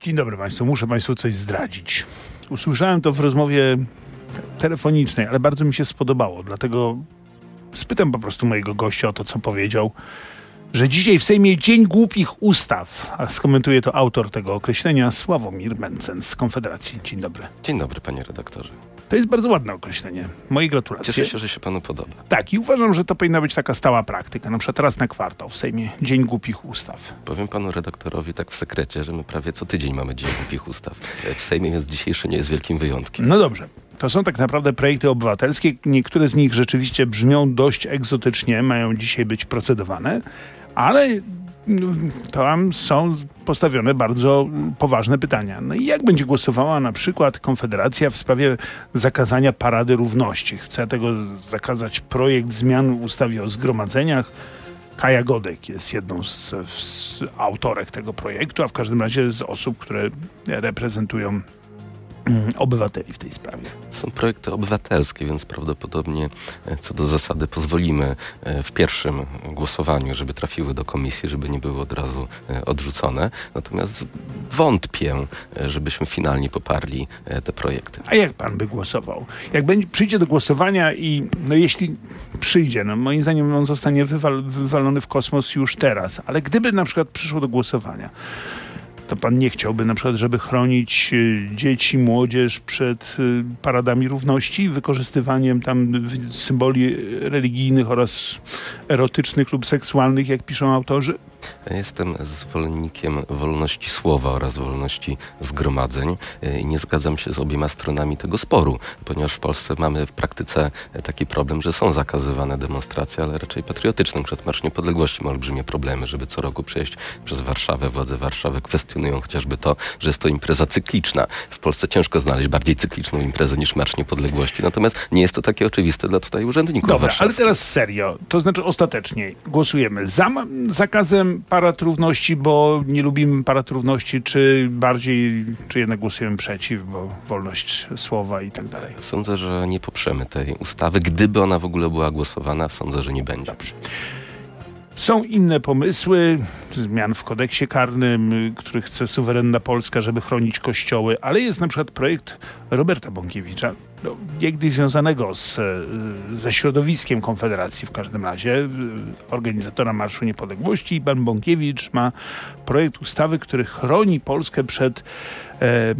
Dzień dobry Państwu. Muszę Państwu coś zdradzić. Usłyszałem to w rozmowie telefonicznej, ale bardzo mi się spodobało, dlatego spytam po prostu mojego gościa o to, co powiedział, że dzisiaj w Sejmie Dzień Głupich Ustaw, a skomentuje to autor tego określenia, Sławomir Mencen z Konfederacji. Dzień dobry. Dzień dobry, panie redaktorze. To jest bardzo ładne określenie. Moje gratulacje. Cieszę się, że się panu podoba. Tak, i uważam, że to powinna być taka stała praktyka, na przykład raz na kwartał w Sejmie Dzień Głupich Ustaw. Powiem panu redaktorowi tak w sekrecie, że my prawie co tydzień mamy Dzień Głupich Ustaw. W Sejmie, więc dzisiejszy nie jest wielkim wyjątkiem. No dobrze. To są tak naprawdę projekty obywatelskie. Niektóre z nich rzeczywiście brzmią dość egzotycznie, mają dzisiaj być procedowane, ale tam są postawione bardzo poważne pytania. No i jak będzie głosowała na przykład Konfederacja w sprawie zakazania Parady Równości? Chce tego zakazać projekt zmian w ustawie o zgromadzeniach. Kaja Godek jest jedną z, z autorek tego projektu, a w każdym razie z osób, które reprezentują obywateli w tej sprawie. Są projekty obywatelskie, więc prawdopodobnie e, co do zasady pozwolimy e, w pierwszym głosowaniu, żeby trafiły do komisji, żeby nie były od razu e, odrzucone. Natomiast wątpię, żebyśmy finalnie poparli te projekty. A jak pan by głosował? Jak będzie, przyjdzie do głosowania i no jeśli przyjdzie, no moim zdaniem on zostanie wywal, wywalony w kosmos już teraz, ale gdyby na przykład przyszło do głosowania, to pan nie chciałby na przykład, żeby chronić y, dzieci, młodzież przed y, paradami równości, wykorzystywaniem tam symboli religijnych oraz erotycznych lub seksualnych, jak piszą autorzy? Jestem zwolennikiem wolności słowa oraz wolności zgromadzeń i nie zgadzam się z obiema stronami tego sporu, ponieważ w Polsce mamy w praktyce taki problem, że są zakazywane demonstracje, ale raczej patriotycznym. Przed Marsz Niepodległości ma olbrzymie problemy, żeby co roku przejść przez Warszawę. Władze Warszawy kwestionują chociażby to, że jest to impreza cykliczna. W Polsce ciężko znaleźć bardziej cykliczną imprezę niż Marsz Niepodległości, natomiast nie jest to takie oczywiste dla tutaj urzędników Dobra, ale teraz serio, to znaczy ostatecznie głosujemy za zakazem parad równości, bo nie lubimy parad równości, czy bardziej, czy jednak głosujemy przeciw, bo wolność słowa i tak dalej? Sądzę, że nie poprzemy tej ustawy. Gdyby ona w ogóle była głosowana, sądzę, że nie będzie. Dobrze. Są inne pomysły, zmian w kodeksie karnym, który chce suwerenna Polska, żeby chronić kościoły, ale jest na przykład projekt Roberta Bąkiewicza, no, niegdyś związanego z, ze środowiskiem Konfederacji w każdym razie, organizatora Marszu Niepodległości. Pan Bąkiewicz ma projekt ustawy, który chroni Polskę przed e,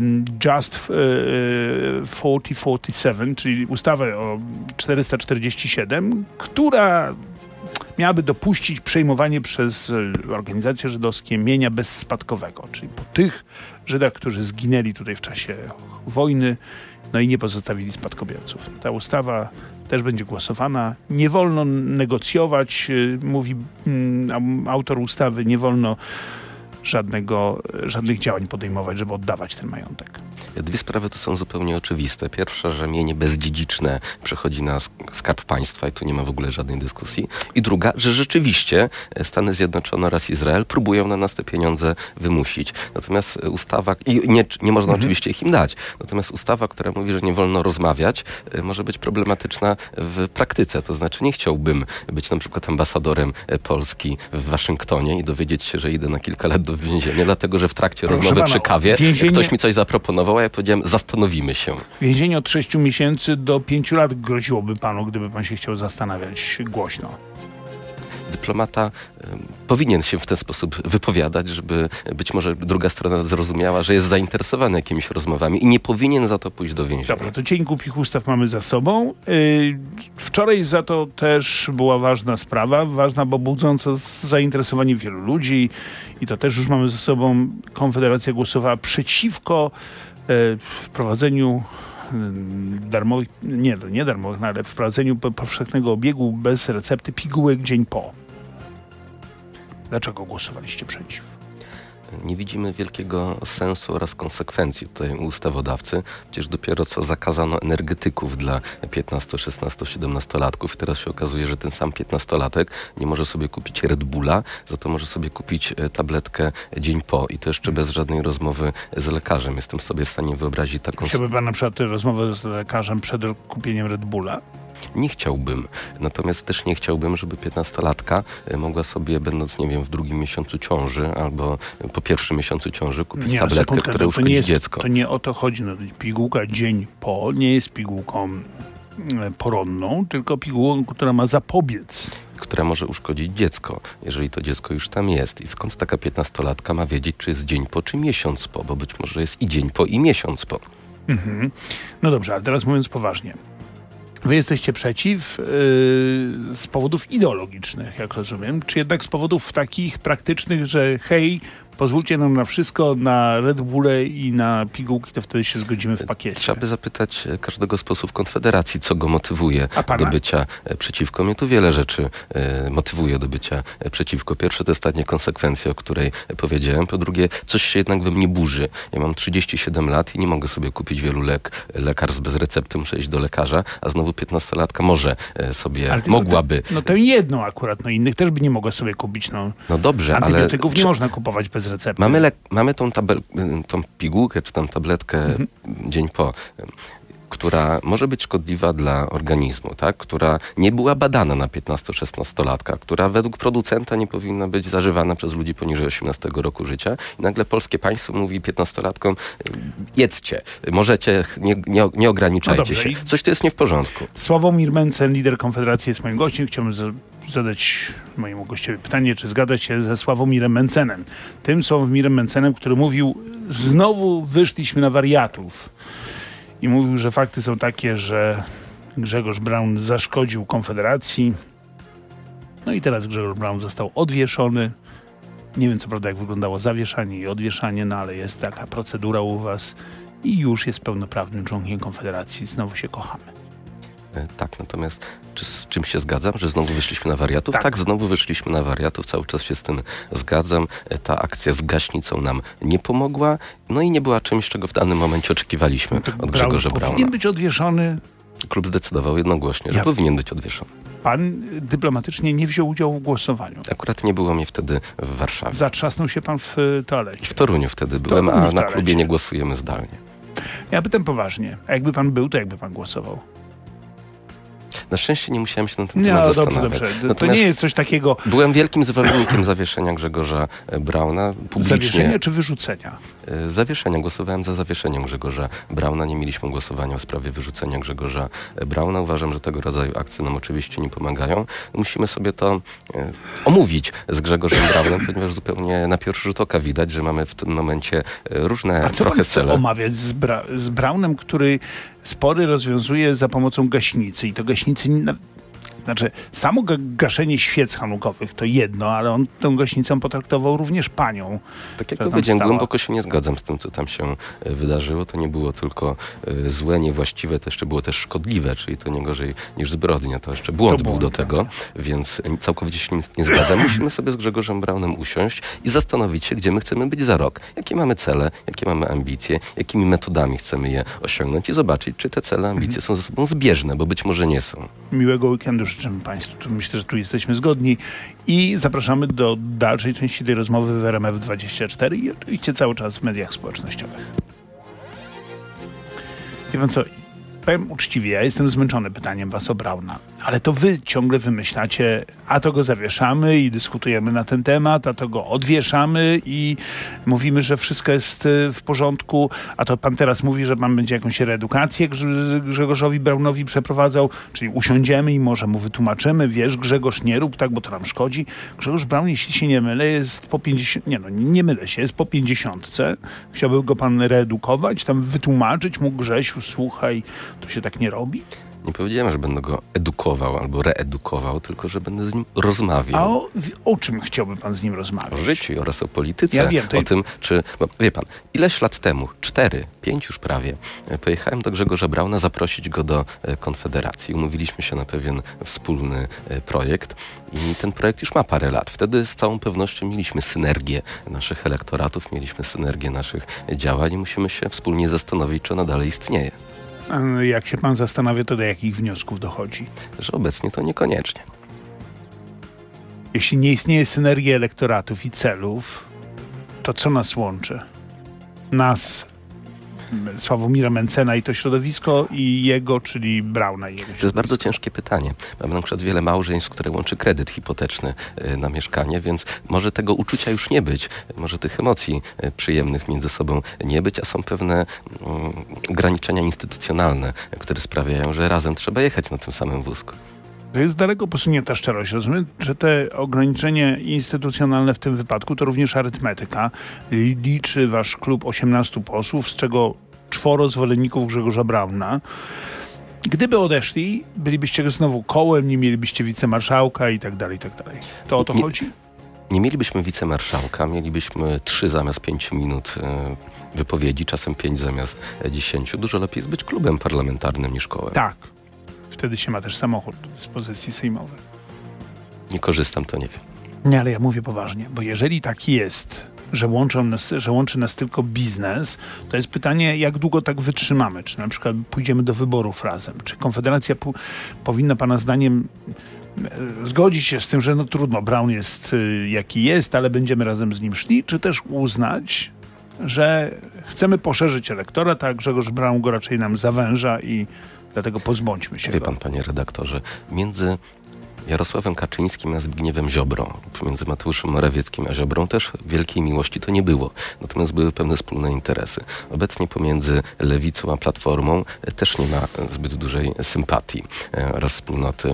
Just e, 4047, czyli ustawę o 447, która miałaby dopuścić przejmowanie przez e, organizacje żydowskie mienia bezspadkowego, czyli po tych Żydach, którzy zginęli tutaj w czasie wojny, no i nie pozostawili spadkobierców. Ta ustawa też będzie głosowana. Nie wolno negocjować, e, mówi mm, autor ustawy, nie wolno żadnego, żadnych działań podejmować, żeby oddawać ten majątek. Dwie sprawy tu są zupełnie oczywiste. Pierwsza, że mienie bezdziedziczne przechodzi na skarb państwa i tu nie ma w ogóle żadnej dyskusji. I druga, że rzeczywiście Stany Zjednoczone oraz Izrael próbują na nas te pieniądze wymusić. Natomiast ustawa, i nie, nie można mhm. oczywiście ich im dać, natomiast ustawa, która mówi, że nie wolno rozmawiać, y, może być problematyczna w praktyce. To znaczy nie chciałbym być na przykład ambasadorem e, Polski w Waszyngtonie i dowiedzieć się, że idę na kilka lat do więzienia, dlatego że w trakcie Proszę rozmowy pana, przy kawie więzienie... ktoś mi coś zaproponował, ja powiedziałem, zastanowimy się. Więzienie od 6 miesięcy do 5 lat groziłoby panu, gdyby pan się chciał zastanawiać głośno dyplomata powinien się w ten sposób wypowiadać, żeby być może druga strona zrozumiała, że jest zainteresowany jakimiś rozmowami i nie powinien za to pójść do więzienia. Dobra, to Dzień Głupich Ustaw mamy za sobą. Y, wczoraj za to też była ważna sprawa, ważna, bo budząca zainteresowanie wielu ludzi i to też już mamy za sobą. Konfederacja głosowała przeciwko y, wprowadzeniu darmowych, nie, nie darmowych, no ale wprowadzeniu powszechnego obiegu bez recepty pigułek dzień po. Dlaczego głosowaliście przeciw? Nie widzimy wielkiego sensu oraz konsekwencji tutaj ustawodawcy. Przecież dopiero co zakazano energetyków dla 15, 16, 17 latków i teraz się okazuje, że ten sam 15-latek nie może sobie kupić Red Bulla, za to może sobie kupić e, tabletkę dzień po i to jeszcze bez żadnej rozmowy z lekarzem. Jestem sobie w stanie wyobrazić taką... Chciałby pan na przykład rozmowę z lekarzem przed kupieniem Red Bulla? Nie chciałbym. Natomiast też nie chciałbym, żeby 15-latka e, mogła sobie, będąc, nie wiem, w drugim miesiącu ciąży albo po pierwszym miesiącu ciąży kupić Nie, no, tabletkę, która to nie uszkodzi jest, dziecko. To nie o to chodzi. No, pigułka dzień po nie jest pigułką mm, poronną, tylko pigułką, która ma zapobiec. która może uszkodzić dziecko, jeżeli to dziecko już tam jest. I skąd taka 15-latka ma wiedzieć, czy jest dzień po, czy miesiąc po, bo być może jest i dzień po, i miesiąc po. Mhm. No dobrze, ale teraz mówiąc poważnie. Wy jesteście przeciw yy, z powodów ideologicznych, jak rozumiem, czy jednak z powodów takich praktycznych, że hej, pozwólcie nam na wszystko, na Red Bulle i na pigułki, to wtedy się zgodzimy w pakiecie. Trzeba by zapytać e, każdego z posłów Konfederacji, co go motywuje do bycia e, przeciwko. Mnie tu wiele rzeczy e, motywuje do bycia przeciwko. Pierwsze to jest ta niekonsekwencja, o której powiedziałem. Po drugie, coś się jednak we mnie burzy. Ja mam 37 lat i nie mogę sobie kupić wielu lek, lekarstw bez recepty, muszę iść do lekarza, a znowu 15-latka może sobie, Ale tylko mogłaby. Te, no to jedną akurat, no innych też by nie mogła sobie kupić. No, No dobrze, ale... antybiotyków nie można kupować bez recepty. Mamy, lek- mamy tą, tabel- y, tą pigułkę czy tą tabletkę Mhm. dzień po, y, która może być szkodliwa dla organizmu, tak? która nie była badana na 15-16-latka, która według producenta nie powinna być zażywana przez ludzi poniżej 18 roku życia. I nagle polskie państwo mówi 15-latkom, y, jedzcie, możecie, nie, nie, nie ograniczajcie No dobrze, się. Coś tu jest nie w porządku. Sławomir Mencen, lider Konfederacji, jest moim gościem. Chciałbym zadać mojemu gościowi pytanie, czy zgadza się ze Sławomirem Mencenem. Tym Sławomirem Mencenem, który mówił, znowu wyszliśmy na wariatów. I mówił, że fakty są takie, że Grzegorz Braun zaszkodził Konfederacji. No i teraz Grzegorz Braun został odwieszony. Nie wiem co prawda jak wyglądało zawieszanie i odwieszanie, no ale jest taka procedura u was i już jest pełnoprawnym członkiem Konfederacji. Znowu się kochamy. E, Tak, natomiast czy z czym się zgadzam, że znowu wyszliśmy na wariatów? Tak. Tak. znowu wyszliśmy na wariatów, cały czas się z tym zgadzam. E, Ta akcja z gaśnicą nam nie pomogła, no i nie była czymś, czego w danym momencie oczekiwaliśmy od Braun Grzegorza Brauna. powinien być odwieszony. Klub zdecydował jednogłośnie, że Ja- powinien być odwieszony. Pan y, dyplomatycznie nie wziął udziału w głosowaniu. Akurat nie było mnie wtedy w Warszawie. Zatrzasnął się pan w y, W toalecie. Toruniu wtedy byłem, Toruniu a na toalecie. klubie nie głosujemy zdalnie. Ja pytam poważnie. A jakby pan był, to jakby pan głosował? Na szczęście nie musiałem się na ten Nie, temat no dobrze, zastanawiać. dobrze. To Natomiast nie jest coś takiego byłem wielkim zwolennikiem zawieszenia Grzegorza e, Brauna. Publicznie zawieszenia czy wyrzucenia. E, Zawieszenia. Głosowałem za zawieszeniem Grzegorza Brauna. Nie mieliśmy głosowania w sprawie wyrzucenia Grzegorza e, Brauna. Uważam, że tego rodzaju akcje nam oczywiście nie pomagają. Musimy sobie to omówić z Grzegorzem Braunem, ponieważ zupełnie na pierwszy rzut oka widać, że mamy w tym momencie różne A co pan trochę chce cele. omawiać z, Bra z Braunem, który spory rozwiązuje za pomocą gaśnicy i to gaśnicy... na- Znaczy, samo ga- gaszenie świec hanukowych to jedno, ale on tą gaśnicą potraktował również panią. Tak jak powiedziałem, stała. głęboko się nie zgadzam z tym, co tam się e, wydarzyło. To nie było tylko e, złe, niewłaściwe, to jeszcze było też szkodliwe, czyli to nie gorzej niż zbrodnia. To jeszcze błąd To był błąd, do tego, więc e, całkowicie się nie- zgadzam. Musimy sobie z Grzegorzem Braunem usiąść i zastanowić się, gdzie my chcemy być za rok. Jakie mamy cele, jakie mamy ambicje, jakimi metodami chcemy je osiągnąć i zobaczyć, czy te cele, ambicje są ze sobą zbieżne, bo być może nie są. Miłego weekendu życzymy Państwu. Myślę, że tu jesteśmy zgodni i zapraszamy do dalszej części tej rozmowy w RMF24 i oczywiście cały czas w mediach społecznościowych. Wie pan co, powiem uczciwie, ja jestem zmęczony pytaniem was o Brauna, ale to wy ciągle wymyślacie, a to go zawieszamy i dyskutujemy na ten temat, a to go odwieszamy i mówimy, że wszystko jest y, w porządku, a to pan teraz mówi, że pan będzie jakąś reedukację Grze- Grzegorzowi Braunowi przeprowadzał, czyli usiądziemy i może mu wytłumaczymy, wiesz Grzegorz, nie rób tak, bo to nam szkodzi. Grzegorz Braun, jeśli się nie mylę, jest po 50, nie no, nie mylę się, jest po 50. Chciałby go pan reedukować, tam wytłumaczyć mu Grzesiu, słuchaj, to się tak nie robi? Nie powiedziałem, że będę go edukował albo reedukował, tylko że będę z nim rozmawiał. A o, o czym chciałby pan z nim rozmawiać? o życiu oraz o polityce, Ja wiem, to o tym, czy, bo wie pan, ileś lat temu, cztery, pięć już prawie, e, pojechałem do Grzegorza Brauna zaprosić go do e, Konfederacji. Umówiliśmy się na pewien wspólny e, projekt i ten projekt już ma parę lat. Wtedy z całą pewnością mieliśmy synergię naszych elektoratów, mieliśmy synergię naszych działań i musimy się wspólnie zastanowić, czy ona dalej istnieje. E, Jak się pan zastanawia, to do jakich wniosków dochodzi? Że obecnie to niekoniecznie. Jeśli nie istnieje synergia elektoratów i celów, to co nas łączy? Nas, Sławomira Mencena i to środowisko i jego, czyli Brauna i jego To jest bardzo ciężkie pytanie. Mamy na przykład wiele małżeństw, które łączy kredyt hipoteczny y, na mieszkanie, więc może tego uczucia już nie być, może tych emocji y, przyjemnych między sobą nie być, a są pewne mm, ograniczenia instytucjonalne, które sprawiają, że razem trzeba jechać na tym samym wózku. To jest daleko posunięta szczerość. Rozumiem, że te ograniczenie instytucjonalne w tym wypadku to również arytmetyka. Liczy wasz klub 18 posłów, z czego czworo zwolenników Grzegorza Brauna. Gdyby odeszli, bylibyście znowu kołem, nie mielibyście wicemarszałka i tak dalej, i tak dalej. To o to Nie- chodzi? Nie mielibyśmy wicemarszałka, mielibyśmy trzy zamiast pięciu minut y, wypowiedzi, czasem pięć zamiast e, dziesięciu. Dużo lepiej jest być klubem parlamentarnym niż kołem. Tak. Wtedy się ma też samochód w dyspozycji sejmowej. Nie korzystam, to nie wiem. Nie, ale ja mówię poważnie, bo jeżeli tak jest, że, łączą nas, że łączy nas tylko biznes, to jest pytanie, jak długo tak wytrzymamy? Czy na przykład pójdziemy do wyborów razem? Czy Konfederacja pu- powinna Pana zdaniem e, zgodzić się z tym, że no trudno, Brown jest y, jaki jest, ale będziemy razem z nim szli? Czy też uznać, że chcemy poszerzyć elektorat, a Grzegorz Braun go raczej nam zawęża i dlatego pozbądźmy się Wie go? pan, panie redaktorze, między Jarosławem Kaczyńskim a Zbigniewem Ziobrą, między Mateuszem Morawieckim a Ziobrą też wielkiej miłości to nie było. Natomiast były pewne wspólne interesy. Obecnie pomiędzy Lewicą a Platformą e, też nie ma e, zbyt dużej sympatii e, oraz wspólnoty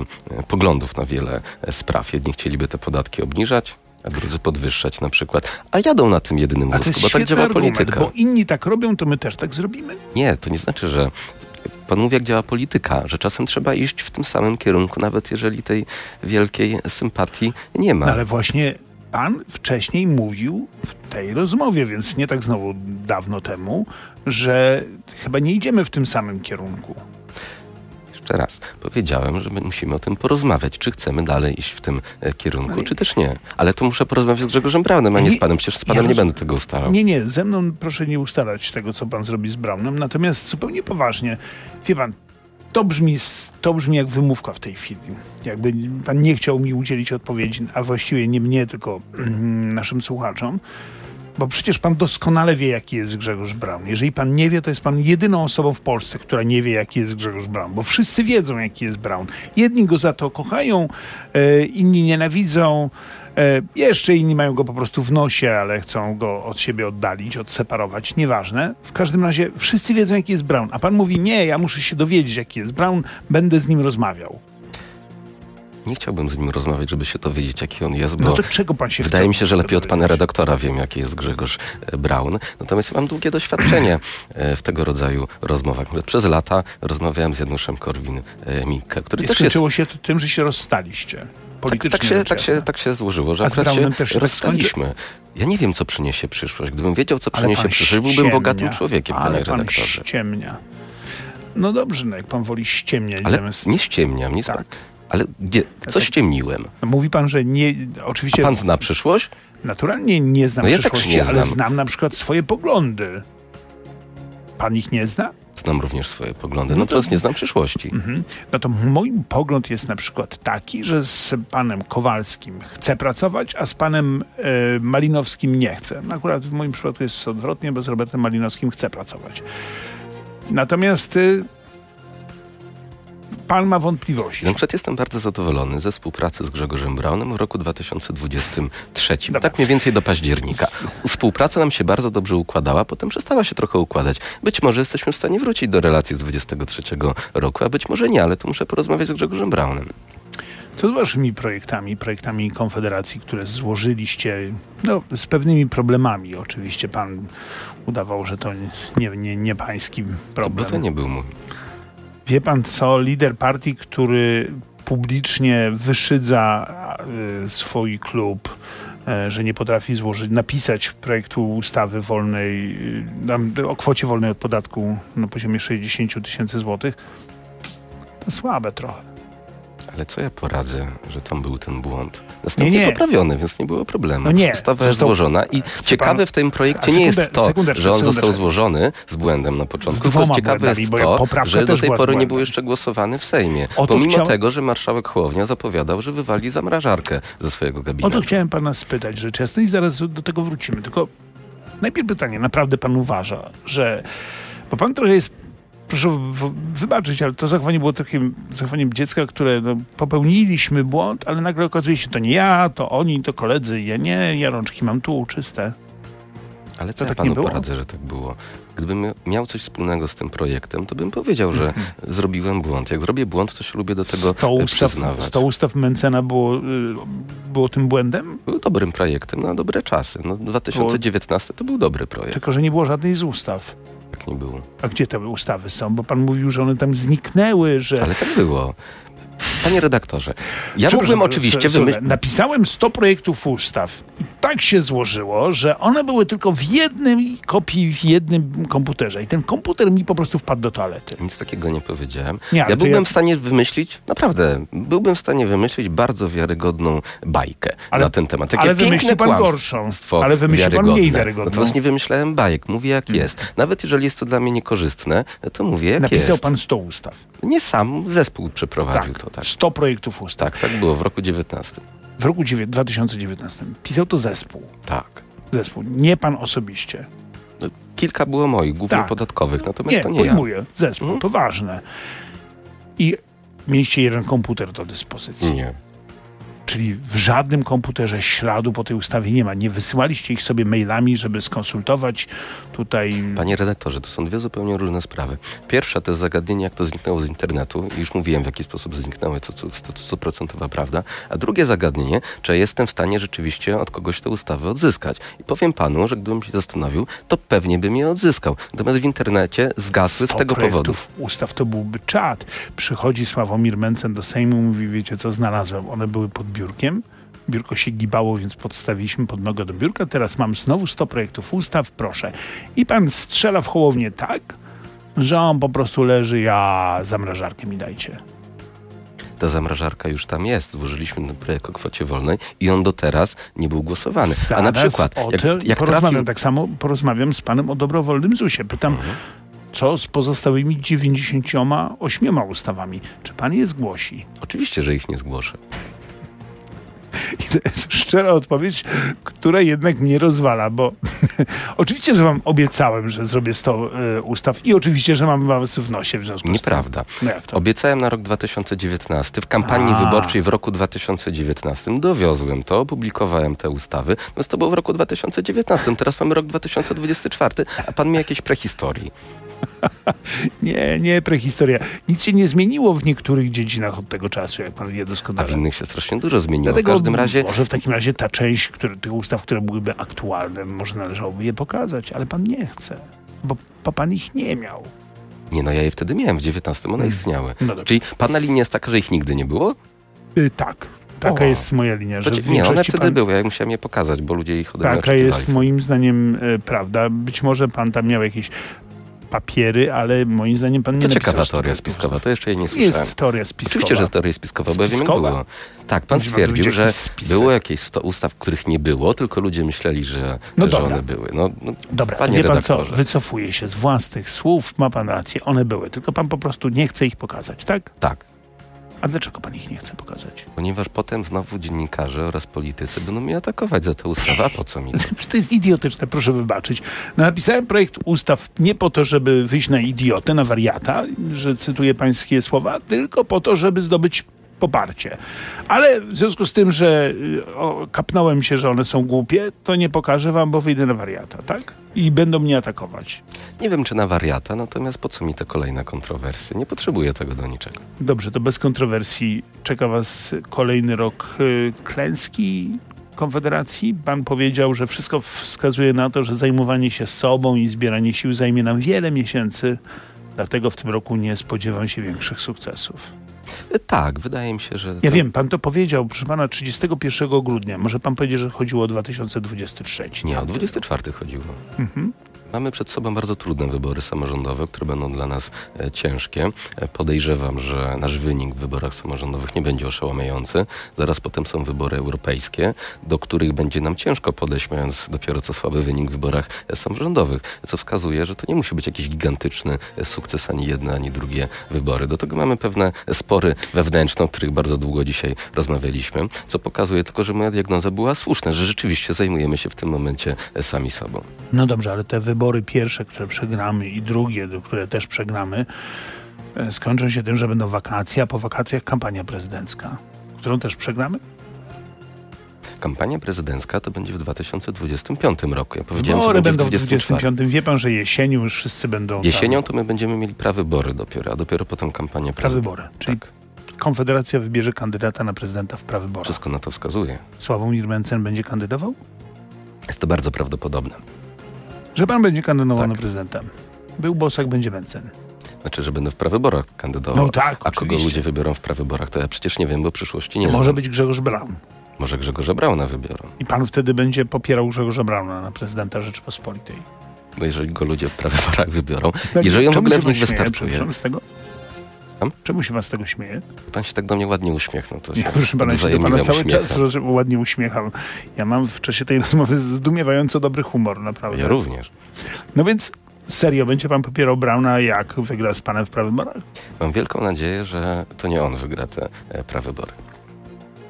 poglądów na wiele spraw. Jedni chcieliby te podatki obniżać, a drudzy podwyższać na przykład. A jadą na tym jedynym wózku, bo tak działa argument, polityka. bo inni tak robią, to my też tak zrobimy. Nie, to nie znaczy, że pan mówi, jak działa polityka, że czasem trzeba iść w tym samym kierunku, nawet jeżeli tej wielkiej sympatii nie ma. No ale właśnie pan wcześniej mówił w tej rozmowie, więc nie tak znowu dawno temu, że chyba nie idziemy w tym samym kierunku. Jeszcze raz, powiedziałem, że my musimy o tym porozmawiać, czy chcemy dalej iść w tym e, kierunku, Ale- czy też nie. Ale to muszę porozmawiać z Grzegorzem Braunem, a nie Nie- z panem. Przecież z panem ja nie roz- będę tego ustalał. Nie, nie, ze mną proszę nie ustalać tego, co pan zrobi z Brownem. Natomiast zupełnie poważnie, wie pan, to brzmi, to brzmi jak wymówka w tej chwili. Jakby pan nie chciał mi udzielić odpowiedzi, a właściwie nie mnie, tylko naszym słuchaczom. Bo przecież pan doskonale wie, jaki jest Grzegorz Braun. Jeżeli pan nie wie, to jest pan jedyną osobą w Polsce, która nie wie, jaki jest Grzegorz Braun. Bo wszyscy wiedzą, jaki jest Braun. Jedni go za to kochają, e, inni nienawidzą. E, jeszcze inni mają go po prostu w nosie, ale chcą go od siebie oddalić, odseparować. Nieważne. W każdym razie wszyscy wiedzą, jaki jest Braun. A pan mówi, nie, ja muszę się dowiedzieć, jaki jest Braun, będę z nim rozmawiał. Nie chciałbym z nim rozmawiać, żeby się dowiedzieć, jaki on jest, bo No to czego pan się wydaje mi się, że lepiej od pana redaktora wiem, jaki jest Grzegorz e, Braun. Natomiast ja mam długie doświadczenie e, w tego rodzaju rozmowach. Przez lata rozmawiałem z Januszem Korwin-Mikke, który I też jest skończyło się to tym, że się rozstaliście. Tak, Politycznie tak, się, rzecz tak, się, tak się złożyło, że A akurat się też się tak rozstaliśmy. Ja nie wiem, co przyniesie przyszłość. Gdybym wiedział, co przyniesie przyszłość, byłbym bogatym człowiekiem, Ale panie pan redaktorze. ściemnia. No dobrze, no jak pan woli ściemniać Ale zamiast... nie ściemniam, nic Tak. tak. Ale gdzie, co tak- ściemniłem? No Mówi pan, że nie... A Oczywiście pan zna przyszłość? naturalnie nie znam No ja też przyszłości, nie ale znam. znam na przykład swoje poglądy. Pan ich nie zna? Znam również swoje poglądy, No no to- to nie znam przyszłości. Mhm. No to mój pogląd jest na przykład taki, że z panem Kowalskim chcę pracować, a z panem e, Malinowskim nie chcę. No Akurat w moim przypadku jest odwrotnie, bo z Robertem Malinowskim chcę pracować. Natomiast y, pan ma wątpliwości. Na przykład jestem bardzo zadowolony ze współpracy z Grzegorzem Braunem w roku 2023. Dobra. Tak mniej więcej do października. Współpraca nam się bardzo dobrze układała, potem przestała się trochę układać. Być może jesteśmy w stanie wrócić do relacji z 23 roku, a być może nie, ale to muszę porozmawiać z Grzegorzem Braunem. Co z waszymi projektami, projektami Konfederacji, które złożyliście, no, z pewnymi problemami? Oczywiście pan udawał, że to nie, nie, nie pański To problem. by to nie był mój. Wie pan co, lider partii, który publicznie wyszydza y, swój klub, y, że nie potrafi złożyć, napisać projektu ustawy wolnej, y, o kwocie wolnej od podatku na poziomie 60 000 tysięcy złotych, to słabe trochę. Ale co ja poradzę, że tam był ten błąd? Następnie Nie, nie. poprawiony, więc nie było problemu. No nie, Ustawa jest złożona i ciekawe pan- w tym projekcie A nie jest sekundę- to, że on został złożony z błędem na początku, tylko ciekawe jest to, że do tej pory nie był jeszcze głosowany w Sejmie. O pomimo tego, że marszałek Hołownia zapowiadał, że wywali zamrażarkę ze swojego O gabinetu. to chciałem pana spytać rzecz jasna i zaraz do tego wrócimy. Tylko najpierw pytanie, naprawdę pan uważa, że Bo pan trochę jest, proszę wybaczyć, ale to zachowanie było takim zachowaniem dziecka, które no, popełniliśmy błąd, ale nagle okazuje się, to nie ja, to oni, to koledzy, ja nie, ja rączki mam tu czyste. Ale co To ja tak nie panu było? poradzę, że tak było? Gdybym mia- miał coś wspólnego z tym projektem, to bym powiedział, że Mhm. zrobiłem błąd. Jak zrobię błąd, to się lubię do tego 100 e, ustaw, przyznawać. 100 ustaw Mencena było, y, było tym błędem? Był dobrym projektem na dobre czasy. No, 2019 to był dobry projekt. Tylko, że nie było żadnej z ustaw. Tak nie było. A gdzie te ustawy są? Bo pan mówił, że one tam zniknęły, że... Ale tak było. Panie redaktorze, ja Przepraszam, mógłbym oczywiście wymyślić... Napisałem 100 projektów ustaw i tak się złożyło, że one były tylko w jednej kopii, w jednym komputerze. I ten komputer mi po prostu wpadł do toalety. Nic takiego nie powiedziałem. Nie, ja byłbym ja- w stanie wymyślić, naprawdę, byłbym w stanie wymyślić bardzo wiarygodną bajkę Ale- na ten temat. Takie ale wymyślił pan gorszą. Ale wymyślił pan mniej wiarygodną. Hmm. Natomiast nie wymyślałem bajek, mówię jak jest. Nawet jeżeli jest to dla mnie niekorzystne, to mówię jak Napisał jest. pan 100 ustaw. Nie sam, zespół przeprowadził Tak, to. Tak. 100 projektów ustaw. tak, tak było w roku 19. W roku dziewię- 2019 pisał to zespół. Tak. Zespół, nie pan osobiście. No, kilka było moich, głównie Tak. podatkowych, natomiast Nie, to nie ja. Zespół, Mhm. to ważne. I mieliście jeden komputer do dyspozycji. Nie. Czyli w żadnym komputerze śladu po tej ustawie nie ma. Nie wysyłaliście ich sobie mailami, żeby skonsultować tutaj. Panie redaktorze, to są dwie zupełnie różne sprawy. Pierwsza to jest zagadnienie, jak to zniknęło z internetu. Już mówiłem, w jaki sposób zniknęło, co co- to stuprocentowa prawda. A drugie zagadnienie, czy jestem w stanie rzeczywiście od kogoś tę ustawę odzyskać. I powiem panu, że gdybym się zastanowił, to pewnie bym je odzyskał. Natomiast w internecie zgasły z 100 tego powodu. ustaw to byłby czad. Przychodzi Sławomir Mencen do Sejmu, mówi, wiecie co, znalazłem. One były pod biurkiem. Biurko się gibało, więc podstawiliśmy pod nogę do biurka. Teraz mam znowu 100 projektów ustaw, proszę. I pan strzela w Hołownię tak, że on po prostu leży, ja zamrażarkę mi dajcie. Ta zamrażarka już tam jest. Włożyliśmy ten projekt o kwocie wolnej i on do teraz nie był głosowany. A na Zaraz przykład, jak, jak porozmawiam. trafił... Tak samo porozmawiam z panem o dobrowolnym ZUS-ie. Pytam, Mhm. co z pozostałymi 98 ustawami? Czy pan je zgłosi? Oczywiście, że ich nie zgłoszę. I to jest szczera odpowiedź, która jednak mnie rozwala, bo oczywiście, że wam obiecałem, że zrobię 100 y, ustaw i oczywiście, że mam was w nosie w związku z Nieprawda. tym. No jak to? Obiecałem na rok 2019. W kampanii A. wyborczej w roku 2019 dowiozłem to, opublikowałem te ustawy. No to było w roku 2019. Teraz mamy rok 2024, a pan mi jakieś prehistorii. Nie, nie prehistoria. Nic się nie zmieniło w niektórych dziedzinach od tego czasu, jak pan wie A w doskonale. innych się strasznie dużo zmieniło. Dlatego w każdym razie może w takim razie ta część które, tych ustaw, które byłyby aktualne, może należałoby je pokazać, ale pan nie chce, bo, bo pan ich nie miał. nie no, ja je wtedy miałem w 19, one istniały. No. Czyli pana linia jest taka, że ich nigdy nie było? Y, tak, taka O. jest moja linia, że w nie, one wtedy pan... były, ja musiałem je pokazać, bo ludzie ich ode mnie Taka jest moim zdaniem y, prawda. Być może pan tam miał jakieś papiery, ale moim zdaniem pan nie To ciekawa teoria spiskowa, to jeszcze jej nie słyszałem. Jest teoria spiskowa. Oczywiście, że jest teoria spiskowa, bo ja wiem, było. Tak, pan stwierdził, że spisek. było jakieś 100 ustaw, których nie było, tylko ludzie myśleli, że, No że one były. No, no, Dobra, panie wie pan co, wycofuje się z własnych słów, ma pan rację, one były, tylko pan po prostu nie chce ich pokazać, tak? Tak, A dlaczego pan ich nie chce pokazać? ponieważ potem znowu dziennikarze oraz politycy będą mnie atakować za tę ustawę, a po co mi to? To jest idiotyczne, proszę wybaczyć. No, napisałem projekt ustaw nie po to, żeby wyjść na idiotę, na wariata, że cytuję pańskie słowa, tylko po to, żeby zdobyć poparcie. Ale w związku z tym, że y, o, kapnąłem się, że one są głupie, to nie pokażę wam, bo wyjdę na wariata, tak? I będą mnie atakować. Nie wiem, czy na wariata, natomiast po co mi te kolejne kontrowersje? Nie potrzebuję tego do niczego. Dobrze, to bez kontrowersji czeka was kolejny rok y, klęski Konfederacji. Pan powiedział, że wszystko wskazuje na to, że zajmowanie się sobą i zbieranie sił zajmie nam wiele miesięcy. Dlatego w tym roku nie spodziewam się większych sukcesów. Tak, wydaje mi się, że... Ja wiem, pan to powiedział, proszę pana, 31 grudnia. Może pan powiedzieć, że chodziło o 2023. Nie, o Tamten 24 chodziło. Mhm. Mamy przed sobą bardzo trudne wybory samorządowe, które będą dla nas e, ciężkie. E, podejrzewam, że nasz wynik w wyborach samorządowych nie będzie oszałamiający. Zaraz potem są wybory europejskie, do których będzie nam ciężko podejść, mając dopiero co słaby wynik w wyborach e, samorządowych, co wskazuje, że to nie musi być jakiś gigantyczny sukces ani jedne, ani drugie wybory. Do tego mamy pewne spory wewnętrzne, o których bardzo długo dzisiaj rozmawialiśmy, co pokazuje tylko, że moja diagnoza była słuszna, że rzeczywiście zajmujemy się w tym momencie sami sobą. No dobrze, ale te wybory wybory pierwsze, które przegramy i drugie, które też przegramy, e, skończą się tym, że będą wakacje, a po wakacjach kampania prezydencka, którą też przegramy? Kampania prezydencka to będzie w 2025 roku. Ja powiedziałem, Wybory będą w w 24. 25. Wie pan, że jesienią już wszyscy będą Jesienią tam, to my będziemy mieli prawybory dopiero, a dopiero potem kampanię prezydencką. prawybory. Czyli Tak, Konfederacja wybierze kandydata na prezydenta w prawyborach. wszystko na to wskazuje. Sławomir Mencen będzie kandydował? Jest to bardzo prawdopodobne. Że pan będzie kandydował Tak. na prezydenta. Był Bosak, będzie Mencen. Znaczy, że będę w prawyborach kandydował. No tak, a kogo oczywiście. ludzie wybiorą w prawyborach, to ja przecież nie wiem, bo przyszłości nie Może znam. być Grzegorz Braun. Może Grzegorza Brauna wybiorą. I pan wtedy będzie popierał Grzegorza Brauna na prezydenta Rzeczypospolitej. Bo jeżeli go ludzie w prawyborach wybiorą, No, jeżeli on w ogóle w nich z tego? Tam? Czemu się pan z tego śmieje? pan się tak do mnie ładnie uśmiechnął, to się Ja, proszę pana, się do pana cały uśmiechem. czas ładnie uśmiecham. Ja mam w czasie tej rozmowy zdumiewająco dobry humor, naprawdę. Ja również. No więc serio, będzie pan popierał Brauna, jak wygra z panem w prawyborach? Mam wielką nadzieję, że to nie on wygra te e, prawybory.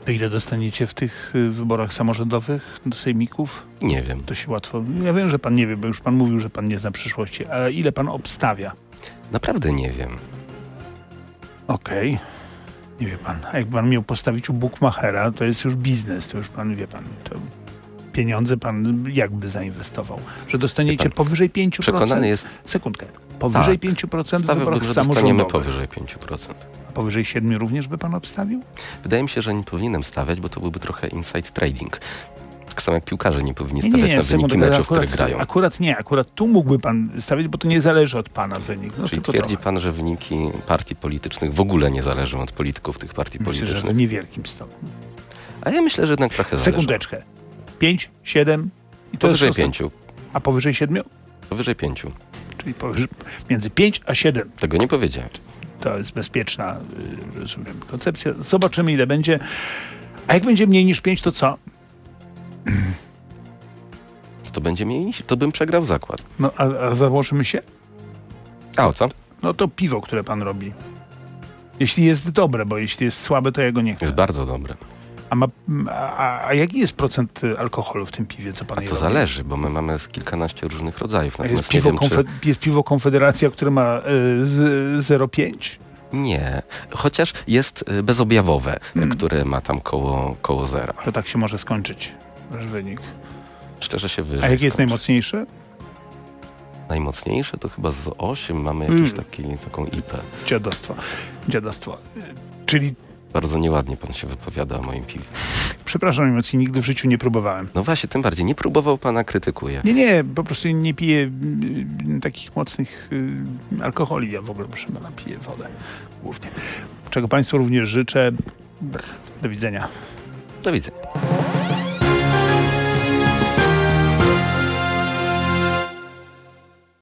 To ile dostaniecie w tych y, wyborach samorządowych do sejmików? Nie wiem. To się łatwo... Ja wiem, że pan nie wie, bo już pan mówił, że pan nie zna przyszłości, ale ile pan obstawia? Naprawdę nie wiem. Okej. Nie wie pan. A jak pan miał postawić u Bookmachera, to jest już biznes, to już pan wie pan. To pieniądze pan jakby zainwestował. Że dostaniecie pan, powyżej 5%. Przekonany jest, Sekundkę. Powyżej Tak. 5% w wyborach samorządowych. powyżej 5%. A powyżej 7 również by pan obstawił? Wydaje mi się, że nie powinienem stawiać, bo to byłby trochę inside trading. Tak samo jak piłkarze nie powinni stawiać nie, nie, na wyniki meczów, akurat, które grają. Akurat nie, akurat tu mógłby pan stawiać, bo to nie zależy od pana wynik. No, Czyli twierdzi trochę. pan, że wyniki partii politycznych w ogóle nie zależą od polityków tych partii Myślę, że w politycznych. niewielkim stopniu. A ja myślę, że jednak trochę zależy. Sekundeczkę. 5, 7 i to Powyżej jest ostat- pięciu. A powyżej 7? Powyżej pięciu. Czyli powyżej, między 5 a 7. Tego nie powiedziałem. To jest bezpieczna, y, rozumiem, koncepcja. Zobaczymy, ile będzie. A jak będzie mniej niż 5, to co? To będzie mniej, niż- to bym przegrał zakład. No, a, a założymy się? A o co? No to piwo, które pan robi. Jeśli jest dobre, bo jeśli jest słabe, to ja go nie chcę. Jest bardzo dobre. A, ma, a, a jaki jest procent y, alkoholu w tym piwie, co pan A je to robi? zależy, bo my mamy kilkanaście różnych rodzajów. Jest piwo, wiem, czy... konfe- jest piwo Konfederacja, które ma y, z- 0,5. Nie. Chociaż jest y, bezobjawowe, Hmm. które ma tam koło, koło zera. To tak się może skończyć wasz wynik. Szczerze się wyżej A jakie jest skończy. najmocniejsze? Najmocniejsze to chyba z 8 mamy Mm. jakiś taki, taką IP. Dziadostwo. Dziadostwo. Czyli, Bardzo nieładnie pan się wypowiada o moim piwie. przepraszam emocji, nigdy w życiu nie próbowałem. No właśnie, tym bardziej. Nie próbował pana, krytykuje. Nie, nie, po prostu nie piję y, takich mocnych y, alkoholi. Ja w ogóle, proszę pana, piję wodę głównie. Czego państwu również życzę. Do widzenia. Do widzenia.